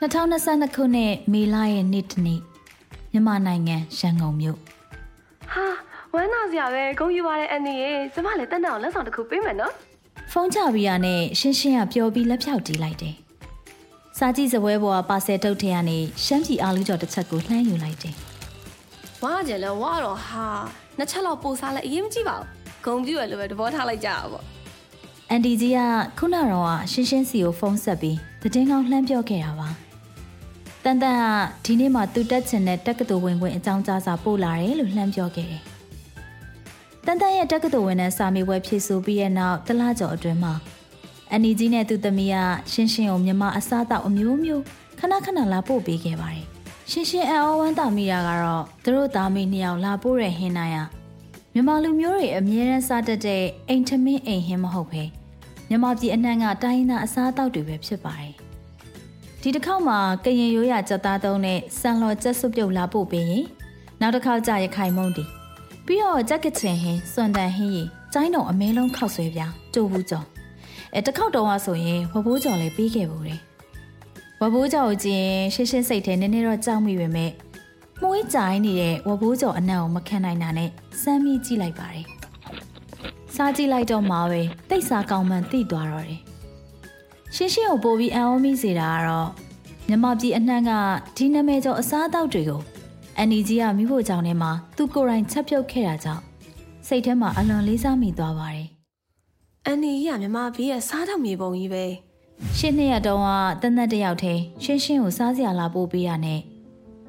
2022ခုနှစ်မေလရဲ့နေ့တစ်နေ့မြန်မာနိုင်ငံရန်ကုန်မြို့ဟာဝမ်းသာစရာပဲဂုဏ်ယူပါတဲ့အန်ဒီရေကျမလည်းတန်တန်အောင်လက်ဆောင်တစ်ခုပေးမယ်နော်ဖုန်းချပြီးရနဲ့ရှင်းရှင်းကပျော်ပြီးလက်ဖြောက်တီးလိုက်တယ်။စာကြည့်စပွဲပေါ်ကပါဆယ်တုတ်ထဲကနေရှမ်းပြည်အားလူကျော်တစ်ချက်ကိုလှမ်းယူလိုက်တယ်ဝါကြလဲဝါတော့ဟာနှစ်ချက်လောက်ပို့စားလဲအရင်မကြည့်ပါဘူးဂုံပြည့်ရလို့ပဲသဘောထားလိုက်ကြတာပေါ့။အန်ဒီကြီးကခုနကတော့ကရှင်းရှင်းစီကိုဖုန်းဆက်ပြီးသတင်းကောင်းလှမ်းပြောခဲ့တာပါ။ တန်တန်ကဒီနေ့မှသူတက်ချင်တဲ့တက္ကသိုလ်ဝင်ခွင့်အကြောင်းကြားစာပို့လာတယ်လို့လှမ်းပြောခဲ့တယ်။တန်တန်ရဲ့တက္ကသိုလ်ဝင်တဲ့စာမေးပွဲဖြေဆိုပြီးတဲ့နောက်တစ်လကျော်အတွင်းမှာအန်ဒီကြီးနဲ့သူ့သမီးကရှင်းရှင်းကိုမြန်မာအစားအသောက်အမျိုးမျိုးခဏခဏလာပို့ပေးခဲ့ပါတယ်။ရှင်းရှင်းအန်အောဝမ်းတာမိတာကတော့သူတို့သားမိနှစ်ယောက်လာပို့တဲ့ဟင်းနိုင်ရမြန်မာလူမျိုးတွေအမြဲတမ်းစားတတ်တဲ့အိမ်ထမင်းအိမ်ဟင်းမဟုတ်ပဲမြန်မာပြည်အနှံ့ကတိုင်းရင်းသားအစားအသောက်တွေပဲဖြစ်ပါတယ်။ ဒီတစ်ခေါက်မှာကရင်ရိုးရကြက်သားသုံးနဲ့ဆန်လော်ကြက်စွပ်ပြုတ်လာပို့ပေးရင်နောက်တစ်ခေါက်ကြာရခိုင်မုံတီပြီးတော့ကြက်ကချင်ဟင်းစွန်တန်ဟင်းရီကျိုင်းတုံအမဲလုံးခောက်ဆွဲပြကြိုးဘူးကြော်အဲတစ်ခေါက်တုံးကဆိုရင်ဝဘိုးကြော်လည်းပြီးခဲ့ဘူးတယ်ဝဘိုးကြော်ကိုကြည့်ရင်ရှင်းရှင်းစိတ်ထဲနည်းနည်းတော့ကြောက်မိပေမဲ့မွေးကြိုင်းနေတဲ့ဝဘိုးကြော်အနံ့ကိုမခံနိုင်တာနဲ့စမ်းမိကြည့်လိုက်ပါတယ်စားကြည့်လိုက်တော့မှပဲတိတ်စာကောင်းမှန်သိသွားတော့တယ် ရှင်းရှင်းကိုပို့ပြီးအံ့ဩမိစေတာကတော့မြမပြည်အနှံ့ကဒီနာမည်ကျော်အစားအသောက်တွေကိုအန်နီကြီးကမိဖို့ကြောင့်ထဲမှာသူကိုယ်တိုင်ချက်ပြုတ်ခဲ့တာကြောင့်စိတ်ထဲမှာအလွန်လေးစားမိသွားပါတယ်အန်ဒီကြီးကမြမဘီးရဲ့စားတော့မြေပုံကြီးပဲရှင်းနှစ်ရက်တုန်းကတနက်တစ်ယောက်ထဲရှင်းရှင်းကိုစားစရာလာပို့ပေးရနဲ့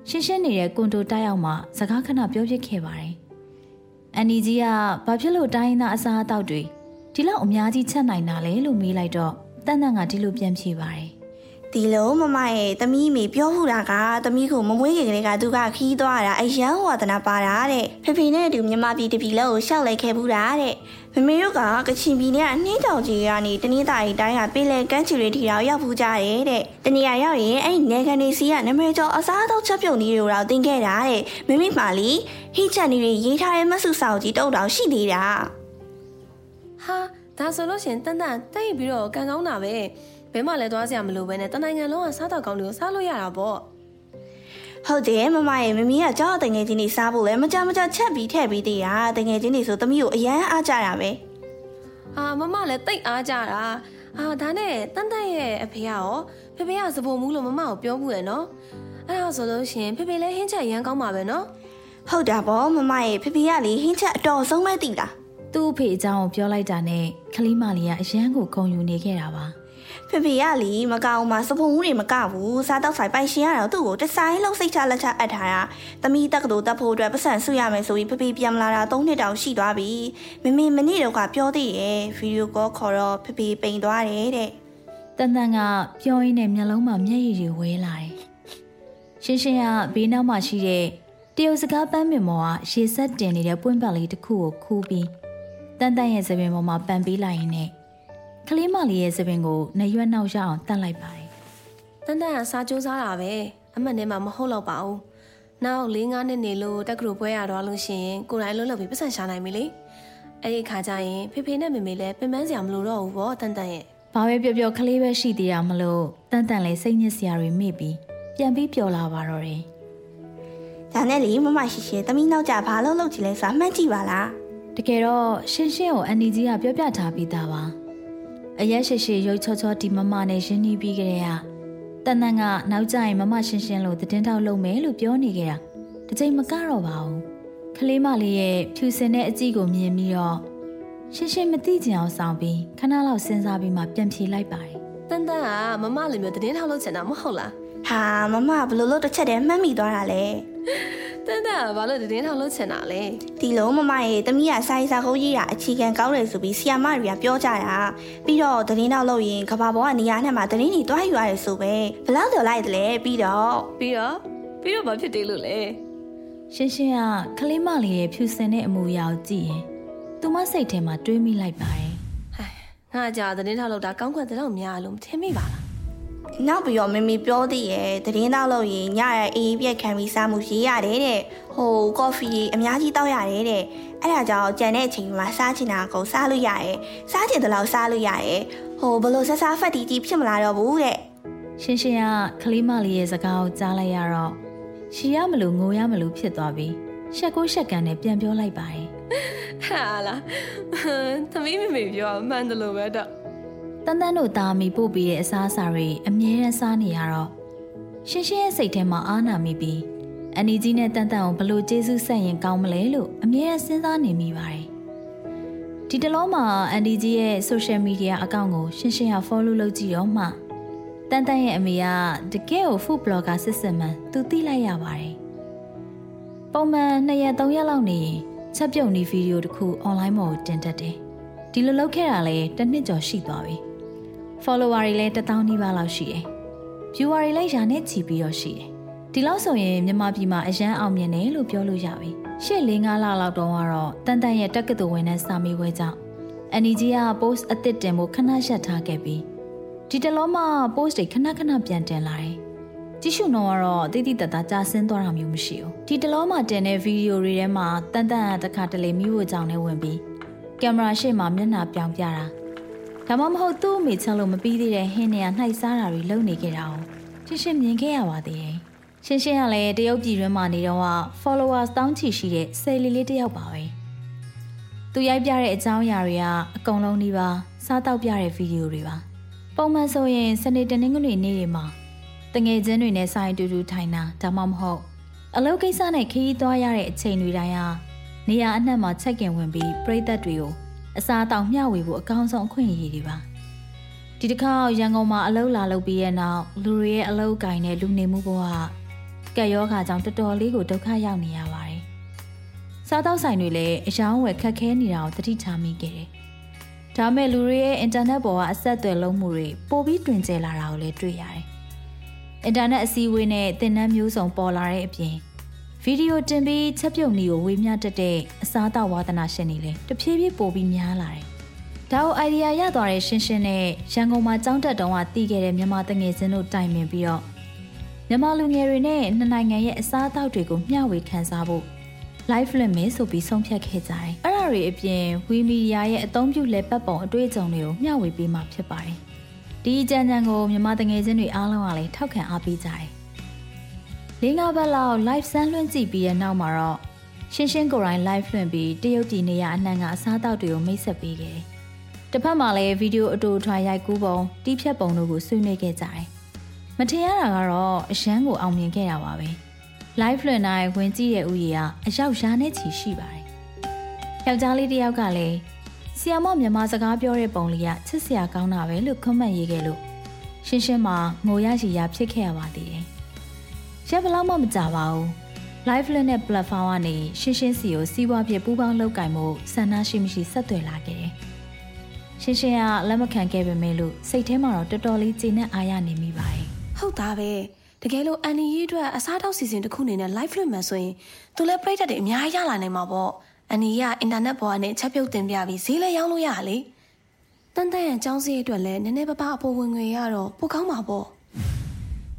ရှင်းရှင်းနေတဲ့ကွန်တိုတိုက်ရောက်မှစကားခဏပြောပြခဲ့ပါတယ်။အန်နီကြီးကဘာဖြစ်လို့တိုင်းရင်းသားအစားအသောက်တွေဒီလောက်အများကြီးချက်နိုင်တာလဲလို့မေးလိုက်တော့ တန်တန်ကဒီလိုပြန်ဖြေပါတယ်ဒီလိုမမရဲ့သမီးမိပြောမှုတာကသမီးကိုမမွေးခင်ကလေးကသူကခီးသွားတာအယံဝါဒနာပါတာတဲ့ဖေဖေနဲ့အတူမြန်မာပြည်တပြည်လုံးကိုရှောက်လိုက်ခဲ့ဘူးတာတဲ့မမေတို့ကကချင်ပြည်နယ်အနှင်းတောင်ကြီးကနေတနင်္သာရီတိုင်းကပြည်လဲကမ်းခြေတွေထီတော်ရောက်ဖူးကြတယ်တဲ့တနေရာရောက်ရင်အဲ့ဒီနေကန်နေစီကနမဲကျော်အစားအသောက်ချက်ပြုတ်နည်းတွေတော့တင်ခဲ့တာတဲ့မမေမှလီဟိချက်နည်းတွေရေးထားတဲ့မဆုဆောက်ကြီးတုတ်တောင်ရှိသေးတာဟာ ဒါဆိုလို့ရှရင်တန်တန်တိတ်ပြီးတော့ကန်ကောင်းတာပဲဘဲမှလည်းသွားစရာမလိုပဲနဲ့တနိုင်ငံလုံးကစားတော့ကောင်းတွေကိုစားလို့ရတာပေါ့ဟုတ်တယ်မမရဲ့မမီးကကြောက်တငယ်ချင်းတွေစားဖို့လဲမကြမကြချက်ပြီးထည့်ပြီးသေးတာတငယ်ချင်းတွေဆိုသမီးကိုအရန်အားကြတာပဲဟာမမလည်းတိတ်အားကြတာအာဒါနဲ့တန်တန်ရဲ့အဖေကရောဖေဖေကစပုံမူးလို့မမကိုပြောဘူးရယ်နော်အဲ့ဒါဆိုလို့ရှရင်ဖေဖေလည်းဟင်းချက်ရမ်းကောင်းပါပဲနော်ဟုတ်တာဗောမမရဲ့ဖေဖေကလေဟင်းချက်အတော်ဆုံးပဲတည်လား။ သူ့အဖေအကြောင်းကိုပြောလိုက်တာနဲ့ခလီမလေးကအရန်ကိုခုံယူနေခဲ့တာပါဖေဖေကလေမကောင်းမှစဖုံမှုတွေမကဘူးစားတော့ဆိုင်ပိုင်ရှင်ရတော့သူ့ကိုတဆိုင်လုံးစိတ်ချလက်ချအပ်ထားတာသမီးတက်ကတူတက်ဖို့အတွက်ပတ်စံဆုရမယ်ဆိုပြီးဖေဖေပြန်မလာတာ၃နှစ်တောင်ရှိသွားပြီမမေမနေ့တော့ကပြောသေးတယ်ဗီဒီယိုကောခေါ်တော့ဖေဖေပိန်သွားတယ်တဲ့။တန်တန်ကပြောရင်းနဲ့မျက်လုံးမှာမျက်ရည်တွေဝဲလာတယ်။ရှင်းရှင်းကဘေးနောက်မှာရှိတဲ့တရုတ်စကားပန်းပင်ပေါ်ကရေဆက်တင်နေတဲ့ပွင့်ပတ်လေးတစ်ခုကိုခူးပြီး တန်တန်ရဲ့သပင်ပေါ်မှာပန်ပေးလိုက်ရင်နဲ့ကလေးမလေးရဲ့သပင်ကိုနှရွက်နောက်ရအောင်တတ်လိုက်ပါတယ်တန်တန်ကစားကြိုးစားတာပဲအမှတ်နဲ့မှမဟုတ်တော့ပါဘူးနောက်၄၅နှစ်နေလို့တက်ကလူပွဲရတော့လို့ရှရင်ကိုယ်တိုင်လုံးလုံးပြီးပတ်စံရှာနိုင်ပြီလေအဲ့ဒီခါကျရင်ဖေဖေနဲ့မေမေလည်းပင်ပန်းစရာမလိုတော့ဘူးပေါ့တန်တန်ရဲ့။ဘာပဲပြောပြောကလေးပဲရှိသေးတာမလို့တန်တန်လေးစိတ်ညစ်စရာတွေမိပြီးပြန်ပြီးပျော်လာပါတော့တယ်ဒါနဲ့လေမမရှိရှိသမီးနောက်ကြဘာလို့လုပ်ချင်လဲဆိုတာမှတ်ကြည့်ပါလား။ တကယ်တော့ရှင်းရှင်းကိုအန်ဒီကြီးကပြောပြထားပြီးသားပါ။အရက်ရှိရှိရုပ်ချောချောဒီမမနဲ့ရင်းနှီးပြီးကြတဲ့ကတန်တန်ကနောက်ကျရင်မမရှင်းရှင်းလို့သတင်းထောက်လုပ်မယ်လို့ပြောနေကြတာ။တစ်ချိန်မကတော့ပါဘူး။ကလေးမလေးရဲ့ဖြူစင်တဲ့အကြည့်ကိုမြင်ပြီးတော့ရှင်းရှင်းမသိကြအောင်ဆောင်ပြီးခဏလောက်စဉ်းစားပြီးမှပြန်ဖြေလိုက်ပါတယ်။တန်တန်ကမမလိုမျိုးတင်းထောက်လုပ်ချင်တာမဟုတ်လားဟာမမဘလို့လို့တစ်ချက်တည်းမှတ်မိသွားတာလဲ တန်တန်ကဘာလို့တင်းထောက်လုပ်ချင်တာလဲဒီလိုမမရဲ့သမီးကစာရေးစာခုံးရေးတာအခြေခံကောင်းတယ်ဆိုပြီးဆီယာမတွေကပြောကြတာပြီးတော့သတင်းတော့လို့ရင်ကဘာပေါ်ကနေရာနဲ့မှာသတင်းတွေတွားယူရတယ်ဆိုပဲဘယ်လောက်တော်လိုက်တယ်လဲပြီးတော့ပြီးတော့ပြီးတော့ဘာဖြစ်တယ်လို့လဲရှင်းရှင်းကကလေးမလေးရဲ့ဖြူစင်တဲ့အမူအရာကိုကြည့်ရင်သူမစိတ်ထဲမှာတွေးမိလိုက်ပါတယ်ဟဲ့ငါကြာသတင်းထောက်လုပ်တာကောင်းခွင့်တော့များလို့မထင်မိပါလား နောက်ပြီးတော့မမေပြောသေးရဲ့သတင်းတော့လို့ရင်ညရဲ့အေးပြက်ခံပြီးစားမှုရေးရတယ်တဲ့ဟိုကော်ဖီအများကြီးတောက်ရတယ်တဲ့အဲ့ဒါကြောင့်ကြံတဲ့အချိန်မှာစားချင်တာကိုစားလို့ရတယ်စားချင်တဲ့လောက်စားလို့ရတယ်ဟိုဘလို့ဆဆဖတ်တီကြီးဖြစ်မလာတော့ဘူးတဲ့ရှင်ရှင်ကခလေးမလေးရဲ့စကားကိုကြားလိုက်ရတော့ရှီရမလို့ငိုရမလို့ဖြစ်သွားပြီးရှက်ကိုရှက်ကန်နဲ့ပြန်ပြောလိုက်ပါတယ်ဟာလားသမီးမမေပြောမှန်တယ်လို့ပဲတော့ တန်တန်တို့သားမိပို့ပြီးတဲ့အစားအစာတွေအမြဲတမ်းစားနေရတော့ရှင်ရှင်ရဲ့စိတ်ထဲမှာအားနာမိပြီးအန်နီကြီးနဲ့တန်တန်ကိုဘလို့ကျေးဇူးဆက်ရင်ကောင်းမလဲလို့အမြဲတမ်းစဉ်းစားနေမိပါတယ်ဒီတလုံးမှာအန်ဒီကြီးရဲ့ social media အကောင့်ကိုရှင်ရှင်က follow လုပ်ကြည့်တော့မှတန်တန်ရဲ့အမေကတကယ်ကို food blogger စစ်စစ်မှန်သူသိလိုက်ရပါတယ်ပုံမှန်2ရက်3ရက်လောက်နေရင်ချက်ပြုတ်နေဗီဒီယိုတစ်ခု online ပေါ်ကိုတင်တတ်တယ်ဒီလိုလုပ်ခဲ့တာလည်းတစ်နှစ်ကျော်ရှိသွားပြီ follower တွေလည်း1000နီးပါးလောက်ရှိတယ် viewer တွေလည်းရာနဲ့ချီပြီးတော့ရှိတယ်ဒီလောက်ဆိုရင်မြန်မာပြည်မှာအရန်အောင်မြင်တယ်လို့ပြောလို့ရပြီရှေ့၄၅လလောက်တုန်းကတော့တန်တန်ရဲ့တက္ကသိုလ်ဝင်တဲ့စာမေးပွဲကြောင့်အန်နီဂျီက post အသစ်တင်ဖို့ခဏရှက်ထားခဲ့ပြီးဒီတလုံးမှာ post တွေခဏခဏပြန်တင်လာတယ်ကြည့်ရှုနှောကတော့တိတိတတ်တာကြာဆင်းသွားတာမျိုးမရှိဘူးဒီတလုံးမှာတင်တဲ့ဗီဒီယိုတွေထဲမှာတန်တန်ကတစ်ခါတလေမိဖို့ကြောင့်လည်းဝင်ပြီးကင်မရာရှေ့မှာမျက်နှာပြောင်ပြတာ ဒါမှမဟုတ်သူ့အမေချက်လို့မပြီးသေးတဲ့ဟင်းနေရနှိုက်စားတာတွေလုပ်နေကြတာကိုရှင်းရှင်းမြင်ခဲ့ရပါသေးတယ်ရှင်းရှင်းကလည်းတရုတ်ပြည်တွင်းမှာနေတော့က followers တောင်းချီရှိတဲ့ဆယ်လီလေးတစ်ယောက်ပါပဲသူရိုက်ပြတဲ့အကြောင်းအရာတွေကအကုန်လုံးဒီပါစားတောက်ပြတဲ့ဗီဒီယိုတွေပါပုံမှန်ဆိုရင်စနေတနင်္ဂနွေနေ့တွေမှာတငယ်ချင်းတွေနဲ့ဆိုင်တူတူထိုင်တာဒါမှမဟုတ်အလုပ်ကိစ္စနဲ့ခရီးသွားရတဲ့အချိန်တွေတိုင်းဟာနေရာအနှံ့မှာချက်ကင်ဝင်ပြီးပြည်သက်တွေကို အစားအသောက်မျှဝေဖို့အကောင်းဆုံးအခွင့်အရေးတွေပါဒီတစ်ခါရန်ကုန်မှာအလုပ်လာလုပ်ပြီးရဲ့နောက်လူတွေရဲ့အလုပ်ကိုင်တဲ့လူနေမှုဘဝကကက်ရောဂါကြောင့်တော်တော်လေးကိုဒုက္ခရောက်နေရပါတယ်စားတောက်ဆိုင်တွေလည်းအယောင်းဝယ်ခက်ခဲနေတာကိုတတိထားမိခဲ့တယ်ဒါမဲ့လူတွေရဲ့အင်တာနက်ပေါ်ကအဆက်အသွယ်လုံးမှုတွေပိုပြီးတွင်ကျယ်လာတာကိုလည်းတွေ့ရတယ်အင်တာနက်အစည်းအဝေးနဲ့သင်တန်းမျိုးစုံပေါ်လာတဲ့အပြင် ဗီဒီယိုတင်ပြီးချက်ပြုတ်နည်းကိုဝေမျှတတ်တဲ့အစားအသောက်ဝါသနာရှင်တွေလည်းတဖြည်းဖြည်းပိုပြီးများလာတယ်။ဒါကိုအိုင်ဒီယာရသွားတဲ့ရှင်းရှင်းနဲ့ရန်ကုန်မှာကျောင်းတက်တုန်းကတည်ခဲ့တဲ့မြန်မာတငယ်ချင်းတို့တိုင်ပင်ပြီးတော့မြန်မာလူငယ်တွေနဲ့နှစ်နိုင်ငံရဲ့အစားအသောက်တွေကိုမျှဝေခန်းစားဖို့ live လွှင့်မယ်ဆိုပြီးဆုံးဖြတ်ခဲ့ကြတယ်။အဲ့ဒါတွေအပြင်ဝီမီဒီယာရဲ့အသုံးပြုလက်ပတ်ပုံအတွေ့အကြုံတွေကိုမျှဝေပေးမှဖြစ်ပါတယ်။ဒီကြံကြံကိုမြန်မာတငယ်ချင်းတွေအားလုံးကလည်းထောက်ခံအားပေးကြတယ်။ လေးငါးပတ်လောက် live ဆန်းလွှင့်ကြည့်ပြီးတဲ့နောက်မှာတော့ရှင်းရှင်းကိုယ်တိုင် live လွှင့်ပြီးတရုတ်ပြည်နေရအနှံ့ကအစားအသောက်တွေကိုမိတ်ဆက်ပေးခဲ့တယ်။တစ်ဖက်မှာလည်းဗီဒီယိုအတူထွာရိုက်ကူးပုံတီးဖြတ်ပုံတို့ကိုဆွေးနွေးခဲ့ကြတယ်။မထင်ရတာကတော့အရန်ကိုအောင်မြင်ခဲ့တာပါပဲ။ live လွှင့်တိုင်းဝင်ကြည့်တဲ့ဥယေကအရောက်ရာနဲ့ချီရှိပါတယ်။ယောက်ျားလေးတစ်ယောက်ကလည်းဆီယမော့မြန်မာစကားပြောတဲ့ပုံလေးကချစ်စရာကောင်းတာပဲလို့ခွန်းမှတ်ရေးခဲ့လို့ရှင်းရှင်းမှာငိုရရှိရဖြစ်ခဲ့ရပါသေးတယ်။ ရက်ဘလောက်မှမကြပါဘူး။ live လွှင့်တဲ့ platform ကနေရှင်းရှင်းစီကိုစီးပွားဖြစ်ပူးပေါင်းလုပ်ကင်မှုဆန္ဒရှိမရှိဆက်သွယ်လာခဲ့တယ်။ရှင်းရှင်းကလက်မခံခဲ့ပေမဲ့လို့စိတ်ထဲမှာတော့တော်တော်လေးကျေနပ်အားရနေမိပါတယ်။ဟုတ်သားပဲတကယ်လို့အန်နီရေးအတွက်အစားတောက်စီစဉ်တစ်ခုအနေနဲ့ live လွှင့်မယ်ဆိုရင်သူလည်းပြိတ္တတွေအများကြီးရလာနိုင်မှာပေါ့အန်နီကအင်တာနက်ပေါ်ကနေချက်ပြုတ်တင်ပြပြီးဈေးလည်းရောင်းလို့ရလေတန်တန်ရဲ့အကြောင်းစရိတ်အတွက်လည်းနည်းနည်းပါးပါးအပေါ်ဝင်ငွေရတော့ပိုကောင်းမှာပေါ့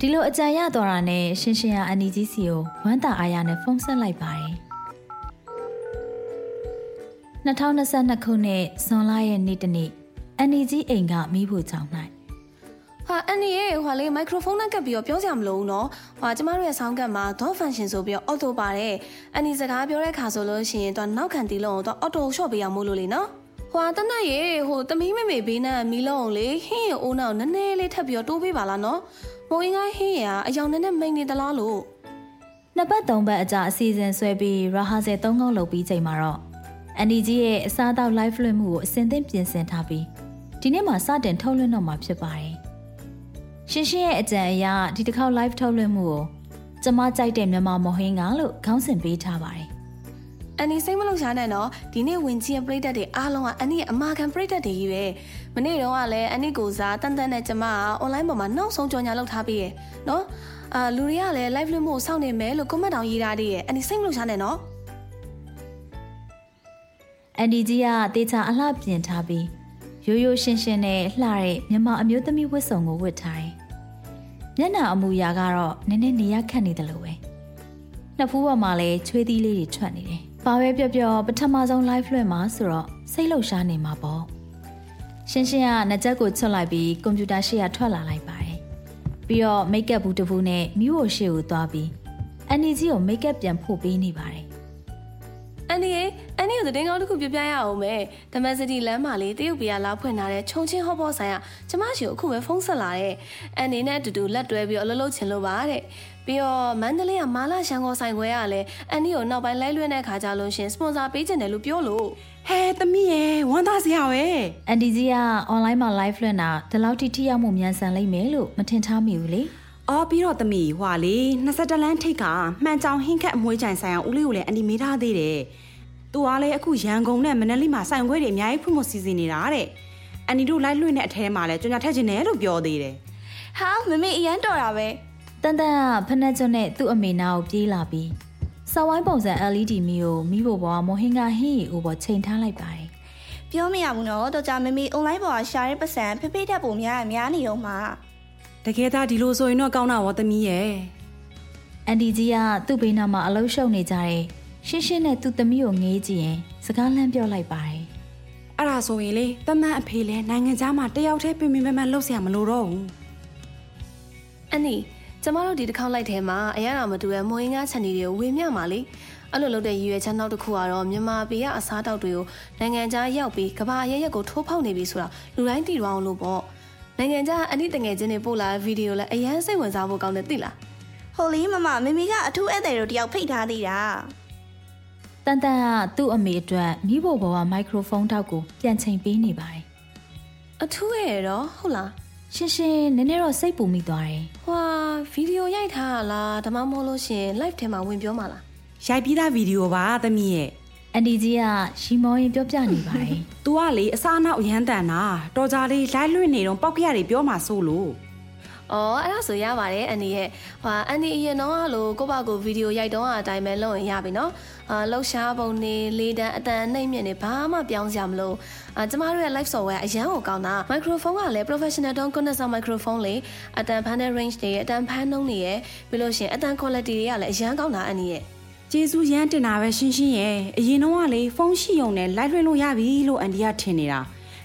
ဒီလိုအကြံရတော်တာနဲ့ရှင်းရှင်းကအန်ဒီကြီးစီကိုဝမ်းသာအားရနဲ့ဖုန်းဆက်လိုက်ပါတယ်2022ခုနှစ်ဇွန်လရဲ့နေ့တစ်နေ့အန်ဒီကြီးအိမ်ကမိဖို့ကြောင့်၌ဟာအန်နီရဲ့ဟွာလေးမိုက်ခရိုဖုန်းနဲ့ကပ်ပြီးတော့ပြောစရာမလိုဘူးနော်ဟွာကျမတို့ရဲ့ဆောင်းကတ်မှာ dot function ဆိုပြီးတော့ auto ပါတယ်အန်နီစကားပြောတဲ့ခါဆိုလို့ရှိရင်တော့နောက်ခံတီးလုံးတော့ auto shot ပေးရမို့လို့လေနော် ဟွာတနက်ရေဟိုတမီးမေမေဘေးနဲ့မီးလုံးလေဟင်းရအိုးနောက်နည်းနည်းလေးထပ်ပြီးတော့တိုးပေးပါလားနော်မိုးအင်းကဟင်းရအယောင်နဲ့နဲ့မိန်နေသလားလို့နှစ်ပတ်သုံးပတ်အကြာအစီအစဉ်ဆွဲပြီးရာဟာဆယ်သုံးခေါက်လုပ်ပြီးချိန်မှာတော့အန်ဒီကြီးရဲ့အစားအသောက် live လွှင့်မှုကိုအစဉ်သင့်ပြင်ဆင်ထားပြီးဒီနေ့မှစတင်ထုတ်လွှင့်တော့မှာဖြစ်ပါတယ်။ရှင်းရှင်းရဲ့အကြံအရဒီတစ်ခေါက် live ထုတ်လွှင့်မှုကိုကျမကြိုက်တဲ့မြန်မာမဟင်းကလို့ခေါင်းစဉ်ပေးထားပါတယ်။ အန်နီစိတ်မလုံးရှားနဲ့နော်ဒီနေ့ဝင်ချင်းပရိသတ်တွေအားလုံးကအန်နီရဲ့အမာခံပရိသတ်တွေကြီးပဲမနေ့တော့ကလည်းအန်နီကိုစားတန်တန်နဲ့ကျမက online ပေါ်မှာနောက်ဆုံးကြော်ညာလုပ်ထားပြီးရယ်နော်အာလူတွေကလည်း live လွှင့်မှုစောင့်နေမယ်လို့ comment တောင်ရေးထားသေးရဲ့အန်နီစိတ်မလုံးရှားနဲ့နော်အန်ဒီကြီးကတေချာအလှပြင်ထားပြီးရိုးရိုးရှင်းရှင်းနဲ့လှတဲ့မြန်မာအမျိုးသမီးဝတ်စုံကိုဝတ်ထားတယ်။မျက်နှာအမူအရာကတော့နည်းနည်းနေရခတ်နေတယ်လို့ပဲ။နှစ်ဖူးပေါ်မှာလည်းချွေးသီးလေးတွေထွက်နေတယ်။ ဘာပဲပြောပြောပထမဆုံး live လွှင့်မှာဆိုတော့စိတ်လှုပ်ရှားနေမှာပေါ့။ရှင်းရှင်းကနှကြက်ကိုချွတ်လိုက်ပြီးကွန်ပျူတာရှေ့ကထွက်လာလိုက်ပါတယ်။ပြီးတော့မိတ်ကပ်ဘူးတစ်ဘူးနဲ့မိဖို့ရှေ့ကိုသွားပြီးအန်နီကြီးကိုမိတ်ကပ်ပြန်ဖို့ပေးနေပါတယ် အန်ဒီရေအန်ဒီကိုသတင်းကောင်းတစ်ခုပြပြရအောင်မယ်ဒမက်စတီလမ်းမှာလေးတရုတ်ပြည်ကလာဖွင့်ထားတဲ့ခြုံချင်းဟော့ဘောဆိုင်ကကျမရှိကိုအခုပဲဖုန်းဆက်လာတဲ့အန်ဒီနဲ့အတူတူလက်တွဲပြီးတော့အလုပ်လုပ်ချင်လို့ပါတဲ့ပြီးတော့မန္တလေးကမာလာရှန်ကိုဆိုင်ခွဲရလဲအန်ဒီကိုနောက်ပိုင်းလိုက်လွှင့်တဲ့ခါကြလို့ရှင်စပွန်ဆာပေးချင်တယ်လို့ပြောလို့ဟဲသမီးရဲ့ဝမ်းသာစရာပဲအန်ဒီကြီးကအွန်လိုင်းမှာ live လွှင့်တာဒီလောက်ထိထိရောက်မှုမြန်ဆန်လိမ့်မယ်လို့မထင်ထားမိဘူးလေ အော်ပြီးတော့သမီးဟွာလေ20လမ်းထိတ်ကမှန်ကြောင်ဟင်းခက်အမွှေးချိုင်ဆိုင်အောင်ဦးလေးကိုလည်းအန်တီမေးထားသေးတယ်။သူကလည်းအခုရန်ကုန်နဲ့မန္တလေးမှာဆိုင်ခွဲတွေအများကြီးဖွင့်ဖို့စီစဉ်နေတာတဲ့အန်တီတို့လိုက်လွှင့်တဲ့အထဲမှာလည်းကြွညာထက်ချင်တယ်လို့ပြောသေးတယ်ဟာမမေအရန်တော်တာပဲတန်တန်ကဖက်နှက်ကျွန်းနဲ့သူ့အမေနာကိုပြေးလာပြီးစောက်ဝိုင်းပုံစံ LED မီကိုမိဖို့ပေါ်ကမိုဟင်ကဟင်းရီအိုပေါ်ချိန်ထားလိုက်ပါတယ်ပြောမရဘူးနော်တော့ကြမမေအွန်လိုင်းပေါ်ကရှာတဲ့ပတ်စံဖေဖေတက်ပုံများအများနေတော့မှာ။ တကယ်သားဒီလိုဆိုရင်တော့ကောင်းတာရောသမီးရဲ့အန်တီကြီးကသူ့ဘေးနားမှာအလုံးရှုပ်နေကြတယ်ရှင်းရှင်းနဲ့သူ့သမီးကိုငေးကြည့်ရင်စကားလန့်ပြောလိုက်ပါတယ်အဲ့ဒါဆိုရင်လေတမန်အဖေလဲနိုင်ငံသားမှာတယောက်တည်းပြင်ပင်ပန်းလှုပ်ဆရာမလို့တော့ဘူးအန်နီကျမတို့ဒီတစ်ခေါက်လိုက်ထဲမှာအရာတော်မတူတဲ့မွေငါချန်နီတွေကိုဝေမျှမှာလေအဲ့လိုလုပ်တဲ့ရည်ရွယ်ချက်နောက်တစ်ခုကတော့မြန်မာပြည်ကအစားတောက်တွေကိုနိုင်ငံခြားရောက်ပြီးကမ္ဘာအရရက်ကိုထိုးဖောက်နေပြီဆိုတာလူတိုင်းသိသွားအောင်လို့ပေါ့ နိုင်ငံခြားအနိတငယ်ချင်းတွေပို့လာတဲ့ဗီဒီယိုလည်းအရန်စိတ်ဝင်စားဖို့ကောင်းတယ်သိလားဟိုလီမမမမေကအထူးဧည့်သည်တို့တယောက်ဖိတ်ထားသေးတာတန်တန်ကသူ့အမေအတွက်မိဖို့ပေါ်ကမိုက်ခရိုဖုန်းတောက်ကိုပြန်ချိန်ပေးနေပါတယ်အထူးရဲ့တော့ဟုတ်လားရှင်းရှင်းနည်းနည်းတော့စိတ်ပူမိသွားတယ်ဟွာဗီဒီယိုရိုက်ထားတာလားဒါမှမဟုတ်လို့ရှရင် live ထဲမှာဝင်ပြောမှာလား။ရိုက်ပြီးသားဗီဒီယိုပါသမီးရဲ့ အန်ဒီကြီးကရှီမောရင်ပြောပြနေပါတယ်။ तू ကလေအစားအနောက်အရန်တန်တာတော်ကြလေးလိုက်လွှင့်နေတော့ပောက်ခရတွေပြောမှဆိုလို့။အော်အဲ့ဒါဆိုရပါတယ်အန်ဒီရဲ့ဟွာအန်ဒီအရင်တော့လို့ကိုယ့်ဘာကိုဗီဒီယိုရိုက်တော့အတိုင်းပဲလုပ်ရင်ရပြီနော်။အာလှုပ်ရှားပုံနေလေးတန်းအတန်နှိမ့်မြင့်နေဘာမှပြောင်းစရာမလို။အာကျမတို့ရဲ့ live software အရန်ကိုကောင်းတာ။ microphone ကလည်း professional tone condenser microphone လေအတန်ဖန်းတဲ့ range တွေရဲ့အတန်ဖန်းနှုန်းတွေရဲ့ပြီးလို့ရှရင်အတန် quality တွေကလည်းအရန်ကောင်းတာအန်ဒီရဲ့ ကျေးဇူးရမ်းတင်တာပဲရှင်းရှင်းရဲ့အရင်တော့ကလေဖုန်းရှိုံနဲ့လိုက်လွှင့်လို့ရပြီလို့အန်ဒီကထင်နေတာ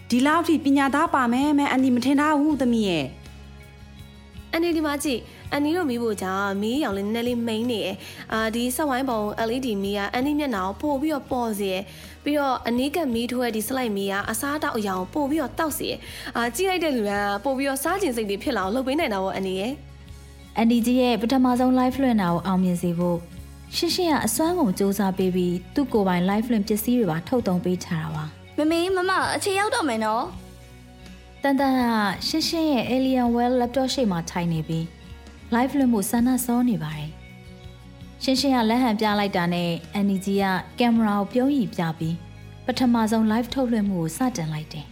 ဒီလောက်ထိပညာသားပါမယ်မဲအန်ဒီမထင်ထားဘူးသမီးရဲ့အန်ဒီဒီမှာကြည့်အန်ဒီတို့မီးဖို့ကြာမီးရောင်လေးနည်းနည်းလေးမိန်နေတယ်အာဒီဆက်ဝိုင်းပုံ LED မီးကအန်ဒီမျက်နှာကိုပို့ပြီးတော့ပေါ်စေရယ်ပြီးတော့အနီးကမီးထိုးရဲ့ဒီစလိုက်မီးကအစားတောက်အရာကိုပို့ပြီးတော့တောက်စေရယ်အာကြည့်လိုက်တဲ့လူကပို့ပြီးတော့စားကျင်စိတ်တွေဖြစ်လာအောင်လုပ်ပေးနိုင်တာပေါ့အန်ဒီရဲ့အန်ဒီကြီးရဲ့ပထမဆုံး live လွှင့်တာကိုအောင်မြင်စေဖို့ ရှင်းရှင်းကအစွမ်းကုန်စူးစမ်းပေးပြီးသူ့ကိုယ်ပိုင် live လွှင့်ပစ္စည်းတွေပါထုတ်သုံးပေးချတာပါမမေမမအခြေရောက်တော့မယ်နော်တန်တန်ကရှင်းရှင်းရဲ့ Alien Well laptop ရှိမှထိုင်နေပြီး live လွှင့်မှုစမ်းသပ်စောနေပါတယ်ရှင်းရှင်းကလက်ဟန်ပြလိုက်တာနဲ့အန်ဒီကြီးကကင်မရာကိုပြုံးရည်ပြပြီးပထမဆုံး live ထုတ်လွှင့်မှုကိုစတင်လိုက်တယ်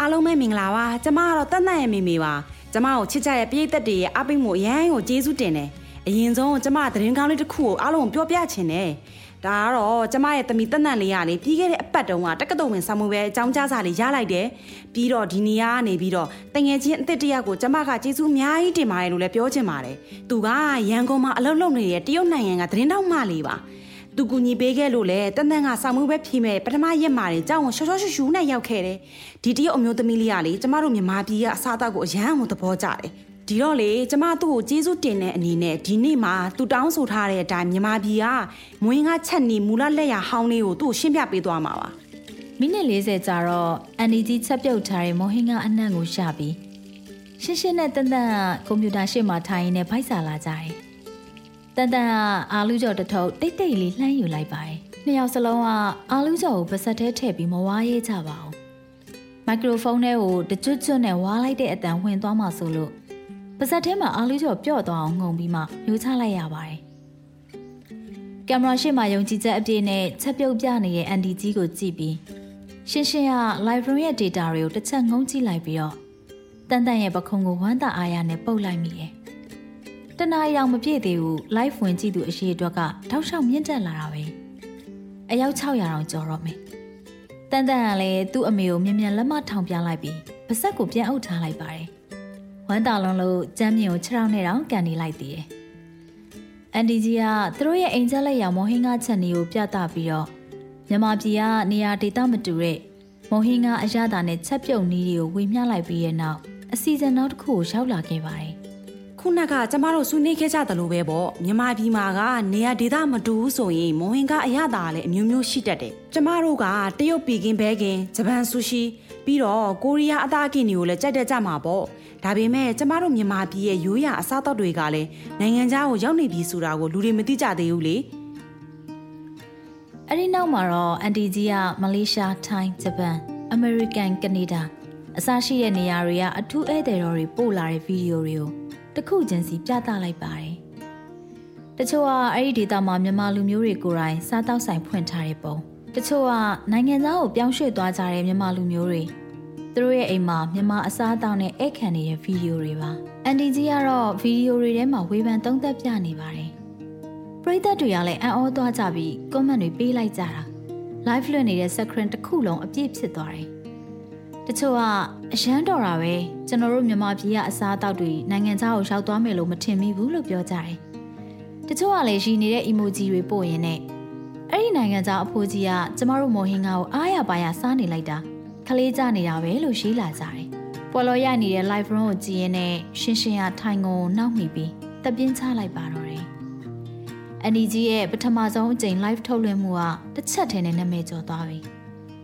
အားလုံးပဲမင်္ဂလာပါကျမကတော့တတ်တတ်ရဲ့မိမိပါကျမကိုချစ်ကြတဲ့ပရိသတ်တွေရဲ့အပိတ်မှုအရန်ကိုကျေးဇူးတင်တယ် အရင်ဆုံးကျမသတင်းကောင်းလေးတစ်ခုကိုအားလုံးကိုပြောပြချင်တယ်ဒါကတော့ကျမရဲ့တမီတက်နန့်လေးရလေပြီးခဲ့တဲ့အပတ်တုန်းကတက္ကသိုလ်ဝင်ဆောင်မှုပဲအကြောင်းကြားစာလေးရလိုက်တယ်ပြီးတော့ဒီနေရာကနေပြီးတော့တငယ်ချင်းအစ်စ်တယောက်ကိုကျမကကျေးဇူးအများကြီးတင်ပါတယ်လို့လည်းပြောချင်ပါတယ်သူကရန်ကုန်မှာအလုပ်လုပ်နေတဲ့တရုတ်နိုင်ငံကသတင်းတောက်မလေးပါသူကူညီပေးခဲ့လို့လေတန်တန်ကဆောင်မှုပဲဖြေမဲ့ပထမရက်မှာလေကြောင်းကိုရှော့ရှော့ရှူရှူနဲ့ရောက်ခဲ့တယ်ဒီတရုတ်အမျိုးသမီးလေးကလေကျမတို့မြန်မာပြည်ကအစားအသောက်ကိုအရန်ကိုသဘောကျတယ် ဒီတော့လေကျမသူ့ကိုကျေးဇူးတင်တဲ့အနေနဲ့ဒီနေ့မှာသူတောင်းဆိုထားတဲ့အတိုင်းမြန်မာပြည်ကမွေးငါချက်နေမူလလက်ရဟောင်းလေးကိုသူ့ကိုရှင်းပြပေးသွားမှာပါမိနစ်40ကြာတော့အန်ဒီကြီးချက်ပြုတ်ထားတဲ့မော်ဟင်ကအနံ့ကိုရှာပြီးရှင်းရှင်းနဲ့တန်တန်ကကွန်ပျူတာရှေ့မှာထိုင်ရင်းနဲ့ဖိုက်စာလာကြတယ်။တန်တန်ကအာလူကျော်တစ်ထုပ်တိတ်တိတ်လေးလှမ်းယူလိုက်ပါတယ်။နှစ်ယောက်စလုံးကအာလူကျော်ကိုပါစက်ထဲထည့်ပြီးမဝါရဲကြပါဘူး။မိုက်ခရိုဖုန်းထဲကိုတကြွကြွနဲ့ဝါလိုက်တဲ့အတန်ဝင်သွားမှဆိုလို့ ပါဇက်ထဲမှာအားလေးကျော်ပြော့သွားအောင်ငုံပြီးမှယူချလိုက်ရပါတယ်ကင်မရာရှေ့မှာယုံကြည်ချက်အပြည့်နဲ့ချက်ပြုတ်ပြနေတဲ့အန်တီကြီးကိုကြည့်ပြီးရှင်းရှင်းက live room ရဲ့ data တွေကိုတစ်ချက်ငုံကြည့်လိုက်ပြီးတော့တန်တန်ရဲ့ပခုံးကိုဝမ်းသာအားရနဲ့ပုတ်လိုက်မိတယ်။တနားရောင်မပြည့်သေးဘူး live ဝင်ကြည့်သူအရေးအတွက်ကတောက်လျှောက်မြင့်တက်လာတာပဲ။အယောက်600တောင်ကျော်တော့မယ်။တန်တန်ကလည်းသူ့အမေကိုမြင်မြန်လက်မထောင်ပြလိုက်ပြီးပါဆက်ကိုပြန်အုပ်ထားလိုက်ပါတယ်။ ဝမ်းသာလုံးလို့ကျမ်းမြင့်ကိုခြေထောက်နဲ့တောင်ကန်နေလိုက်သေးတယ်။အန်ဒီကြီးကသူတို့ရဲ့အိမ်ချက်လက်ရောင်မော်ဟင်းကားချက်နေကိုပြသပြီးတော့မြန်မာပြည်ကနေရာဒေသမတူတဲ့မော်ဟင်းကအရသာနဲ့ချက်ပြုတ်နီးတွေကိုဝေမျှလိုက်ပြီးရဲ့နောက်အစီအစဉ်နောက်တစ်ခုကိုရောက်လာခဲ့ပါတယ်ခခုနကကျမတို့ဆွေးနွေးခဲ့ကြတယ်လို့ပဲပေါ့မြန်မာပြည်မှာကနေရာဒေသမတူဘူးဆိုရင်မော်ဟင်ကအရသာလည်းအမျိုးမျိုးရှိတတ်တယ်ကျမတို့ကတရုတ်ပီကင်ဘဲကင်ဂျပန်ဆူရှီပြီးတော့ကိုရီးယားအသားကင်တွေကိုလည်းကြိုက်တတ်ကြမှာပေါ့ ဒါပေမဲ့ကျမတို့မြန်မာပြည်ရဲ့ရိုးရာအစားအသောက်တွေကလည်းနိုင်ငံခြားကိုရောက်နေပြီဆိုတာကိုလူတွေမသိကြသေးဘူးလေအဲ့ဒီနောက်မှာတော့အန်တီကြီးကမလေးရှားထိုင်းဂျပန်အမေရိကန်ကနေဒါအစရှိတဲ့နေရာတွေကအထူးဧည့်သည်တော်တွေပို့လာတဲ့ဗီဒီယိုတွေကိုတခုချင်းစီပြသလိုက်ပါတယ်။တချို့ကအဲ့ဒီဒေသမှာမြန်မာလူမျိုးတွေကိုယ်တိုင်စားတောက်ဆိုင်ဖွင့်ထားတဲ့ပုံ။တချို့ကနိုင်ငံသားကိုပြောင်းရွှေ့သွားကြတဲ့မြန်မာလူမျိုးတွေ သူတို့ရဲ့အိမ်မှာမြန်မာအစားအသောက်နဲ့အိတ်ခံနေတဲ့ဗီဒီယိုတွေပါ။အန်တီကြီးကတော့ဗီဒီယိုတွေထဲမှာဝေဖန်သုံးသပ်ပြနေပါတယ်။ပရိသတ်တွေကလည်းအံ့ဩသွားကြပြီး comment တွေပေးလိုက်ကြတာ။ live လွှင့်နေတဲ့ screen တစ်ခုလုံးအပြည့်ဖြစ်သွားတယ်တချို့ကအရန်တော်တာပဲကျွန်တော်တို့မြန်မာပြည်ကအစားအသောက်တွေနိုင်ငံခြားကိုရောက်သွားမယ်လို့မထင်မိဘူးလို့ပြောကြတယ်။တချို့ကလည်းရှိနေတဲ့ emoji တွေပို့ရင်နဲ့အဲ့ဒီနိုင်ငံခြားအဖိုးကြီးကကျမတို့မော်ဟင်ကာကိုအားရပါရစားနေလိုက်တာ ခလေးကြနေတာပဲလို့ရှိလာကြတယ်။ပေါ်လော်ရနေတဲ့ live room ကိုကြည့်ရင်နဲ့ရှင်းရှင်းရထိုင်ကုန်နှောက်မိပြီးတပြင်းချလိုက်ပါတော့တယ်။အန်ဒီကြီးရဲ့ပထမဆုံးအကြိမ် live ထုတ်လွှင့်မှုကတစ်ချက်တည်းနဲ့နာမည်ကျော်သွားပြီ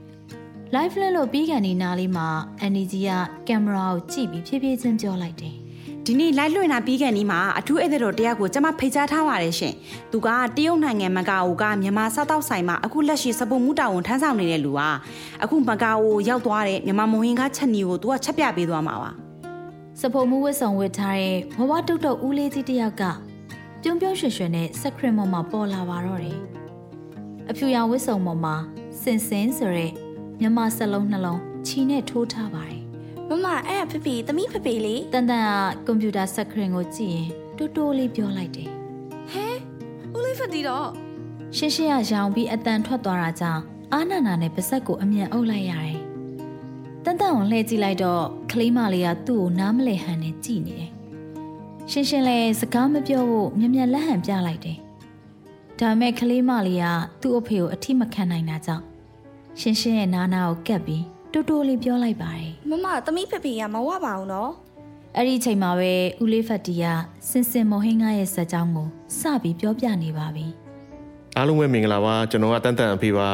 ။ live လွှင့်လို့ပြီးကန်ဒီနားလေးမှာအန်နီဂျီကကင်မရာကိုကြည့်ပြီးဖြည်းဖြည်းချင်းပြောလိုက်တယ် ဒီနေ့ live လွှင့်တာပြီးကန်ဒီမှာအထူးဧည့်သည်တော်တယောက်ကိုကျွန်မဖိတ်ကြားထားပါတယ်ရှင်။သူကတရုတ်နိုင်ငံမကာအိုကမြန်မာစားတောက်ဆိုင်မှာအခုလက်ရှိစပုံမှုတာဝန်ထမ်းဆောင်နေတဲ့လူပါ။အခုမကာအိုရောက်သွားတဲ့မြန်မာမွန်ဟင်ကချက်နီကိုသူကချက်ပြပေးသွားမှာပါ။စပုံမှုဝတ်ဆောင်ဝတ်ထားတဲ့ဘဝတုတ်တုတ်ဦးလေးကြီးတယောက်ကပြုံးပြုံးရွှင်ရွှင်နဲ့စခရင်မော်မှာပေါ်လာပါတော့တယ်။အဖြူရောင်ဝတ်ဆောင်ပေါ်မှာစင်စင်ဆိုတဲ့မြမစလုံးနှလုံးချီနဲ့ထိုးထားပါတယ် မမအဲ့ဖဖေသမီးဖဖေလေးတန်တန်ကကွန်ပျူတာစခရင်ကိုကြည့်ရင်တိုးတိုးလေးပြောလိုက်တယ်ဟဲဦးလေးဖတ်တီတော့ရှင်းရှင်းရရောင်ပြီးအတန်ထွက်သွားတာကြောင့်အာနာနာနဲ့ပါဇက်ကိုအမြန်အုပ်လိုက်ရတယ်တန်တန်ကိုလှည့်ကြည့်လိုက်တော့ကလေးမလေးကသူ့ကိုနားမလဲဟန်နဲ့ကြည့်နေတယ်ရှင်းရှင်းလဲစကားမပြောဖို့မြင်မြန်လက်ဟန်ပြလိုက်တယ်ဒါမဲ့ကလေးမလေးကသူ့အဖေကိုအထိမခံနိုင်တာကြောင့်ရှင်ရှင်ရဲ့နားနာကိုကပ်ပြီး တူတူလေးပြောလိုက်ပါတယ်မမသမီးဖဖေကမဝပါဘူးနော်အဲ့ဒီချိန်မှာပဲဦးလေးဖတ်တီကစင်စင်မဟင်းကားရဲ့ဇာတ်ကြောင်းကိုစပြီးပြောပြနေပါပြီအားလုံးပဲမင်္ဂလာပါကျွန်တော်ကတန်တန်အဖေပါ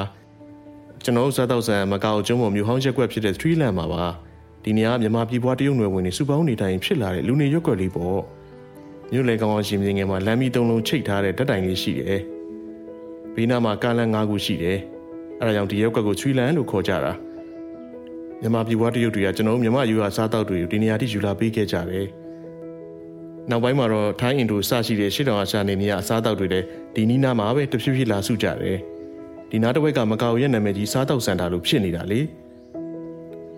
ကျွန်တော်ဇာတ်တော့ဆန်မကောက်ကျွန်းပေါ်မြို့ဟောင်းရက်ကွက်ဖြစ်တဲ့ Three Land မှာပါဒီနေရာမြန်မာပြည်ပွားတရုတ်နယ်ဝင်တွေစုပေါင်းနေတိုင်းဖြစ်လာတဲ့လူနေရွက်ကွက်လေးပေါ့မြို့လေကောင်းအောင်ရှင်မြင်းငယ်မှာလမ်းမီသုံးလုံးချိတ်ထားတဲ့တက်တိုင်လေးရှိတယ်ဘေးနားမှာကားလမ်း၅ခုရှိတယ်အဲဒါကြောင့်ဒီရုပ်ကက်ကိုချွီလန်လို့ခေါ်ကြတာ မြန်မာပြည်ဘွားတရုတ်တွေကကျွန်တော်မြန်မာယူဟာစားတောက်တွေကိုဒီနေရာထိယူလာပေးခဲ့ကြတယ်နောက်ပိုင်းမှာတော့ထိုင်းအင်ဒိုစရှိတဲ့ရှစ်တောင်အာရှနေနေရအစားတောက်တွေလည်းဒီနီးနားမှာပဲတဖြည်းဖြည်းလာစုကြတယ်ဒီနားတစ်ဝက်ကမကောက်ရဲ့နာမည်ကြီးစားတောက်စင်တာလို့ဖြစ်နေတာလေ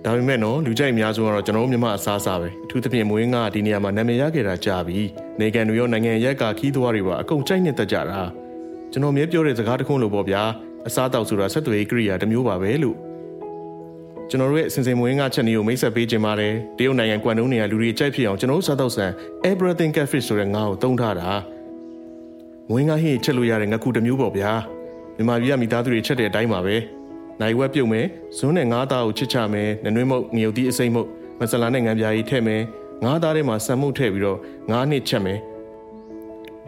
ဒါပေမဲ့နော်လူကြိုက်အများဆုံးကတော့ကျွန်တော်မြန်မာအစားအစာပဲအထူးသဖြင့်မွေးငါဒီနေရာမှာနာမည်ရခဲ့တာကြာပြီနေကန်တွေရောနိုင်ငံရက်ကခီးသွားတွေပါအကုန်ကြိုက်နေတတ်ကြတာကျွန်တော်မြဲပြောတဲ့စကားတခုလို့ပေါ့ဗျာအစားတောက်ဆိုတာဆက်သွယ်ရေးကိရိယာတစ်မျိုးပါပဲလို့ ကျွန်တော်တို့ရဲ့စင်စင်မွေးငါချက်နေကိုမိတ်ဆက်ပေးခြင်းပါတယ်တရုတ်နိုင်ငံကွမ်တုံးနေရလူတွေကြိုက်ဖြစ်အောင်ကျွန်တော်တို့စားတောက်ဆန် everything catfish ဆိုတဲ့ငါးကိုသုံးထားတာမွေးငါဟင်းချက်လို့ရတဲ့ငါးခုတစ်မျိုးပေါ့ဗျာမြန်မာပြည်ကမိသားစုတွေချက်တဲ့အတိုင်းပါပဲနိုင်ဝက်ပြုတ်မယ်ဇွန်းနဲ့ငါးသားကိုချစ်ချမယ်နနွေးမုတ်ငရုတ်သီးအစိမ့်မုတ်မဆလာနဲ့ငံပြားကြီးထည့်မယ်ငါးသားထဲမှာဆန်မှုတ်ထည့်ပြီးတော့ငါးနှစ်ချက်မယ်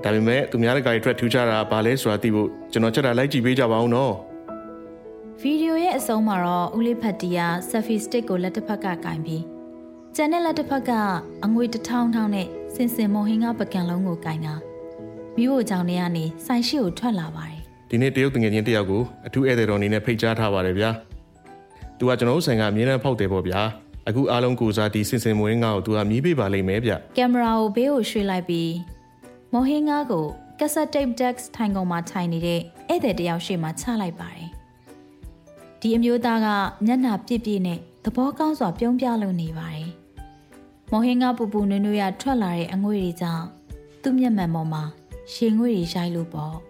ဒါပေမဲ့သူများတကာတွေအတွက်ထူးခြားတာဘာလဲဆိုတာသိဖို့ကျွန်တော်ချက်တာလိုက်ကြည့်ပေးကြပါဦးနော်ဗီဒီယိုရဲ့ အဆုံးမှာတော့ဦးလေးဖတ်တီကဆယ်ဖီစတစ်ကိုလက်တစ်ဖက်ကကင်ပြီးကျန်တဲ့လက်တစ်ဖက်ကအငွေတထောင်းထောင်းနဲ့စင်စင်မုံဟင်းကပကံလုံးကိုကင်တာမိဖို့ကြောင့်နေကနေဆိုင်ရှိကိုထွက်လာပါတယ်ဒီနေ့တရုတ်တငယ်ချင်းတယောက်ကိုအထူးဧည့်သည်တော်အနေနဲ့ဖိတ်ကြားထားပါတယ်ဗျာသူကကျွန်တော်တို့ဆိုင်ကအမြဲတမ်းဖောက်တယ်ပေါ့ဗျာအခုအားလုံးကိုစားဒီစင်စင်မွေးငါ့ကိုသူကမြည်ပေးပါလိမ့်မယ်ဗျကင်မရာကိုဘေးကိုရွှေ့လိုက်ပြီးမော်ဟင်းငါကိုကက်ဆက်တိတ်ဒက်စ်ထိုင်ကုန်မှာထိုင်နေတဲ့ဧည့်သည်တယောက်ရှေ့မှာချလိုက်ပါတယ်။ ဒီအမျိုးသားကမျက်နှာပြစ်ပြစ်နဲ့သဘောကောင်းစွာပြုံးပြလို့နေပါတယ်။မော်ဟင်းငါပူပူနွေ့နွေ့ရထွက်လာတဲ့အငွေ့တွေကြောင့်သူ့မျက်မှန်ပေါ်မှာရှည်ငွေ့တွေရိုက်လို့ပေါ့။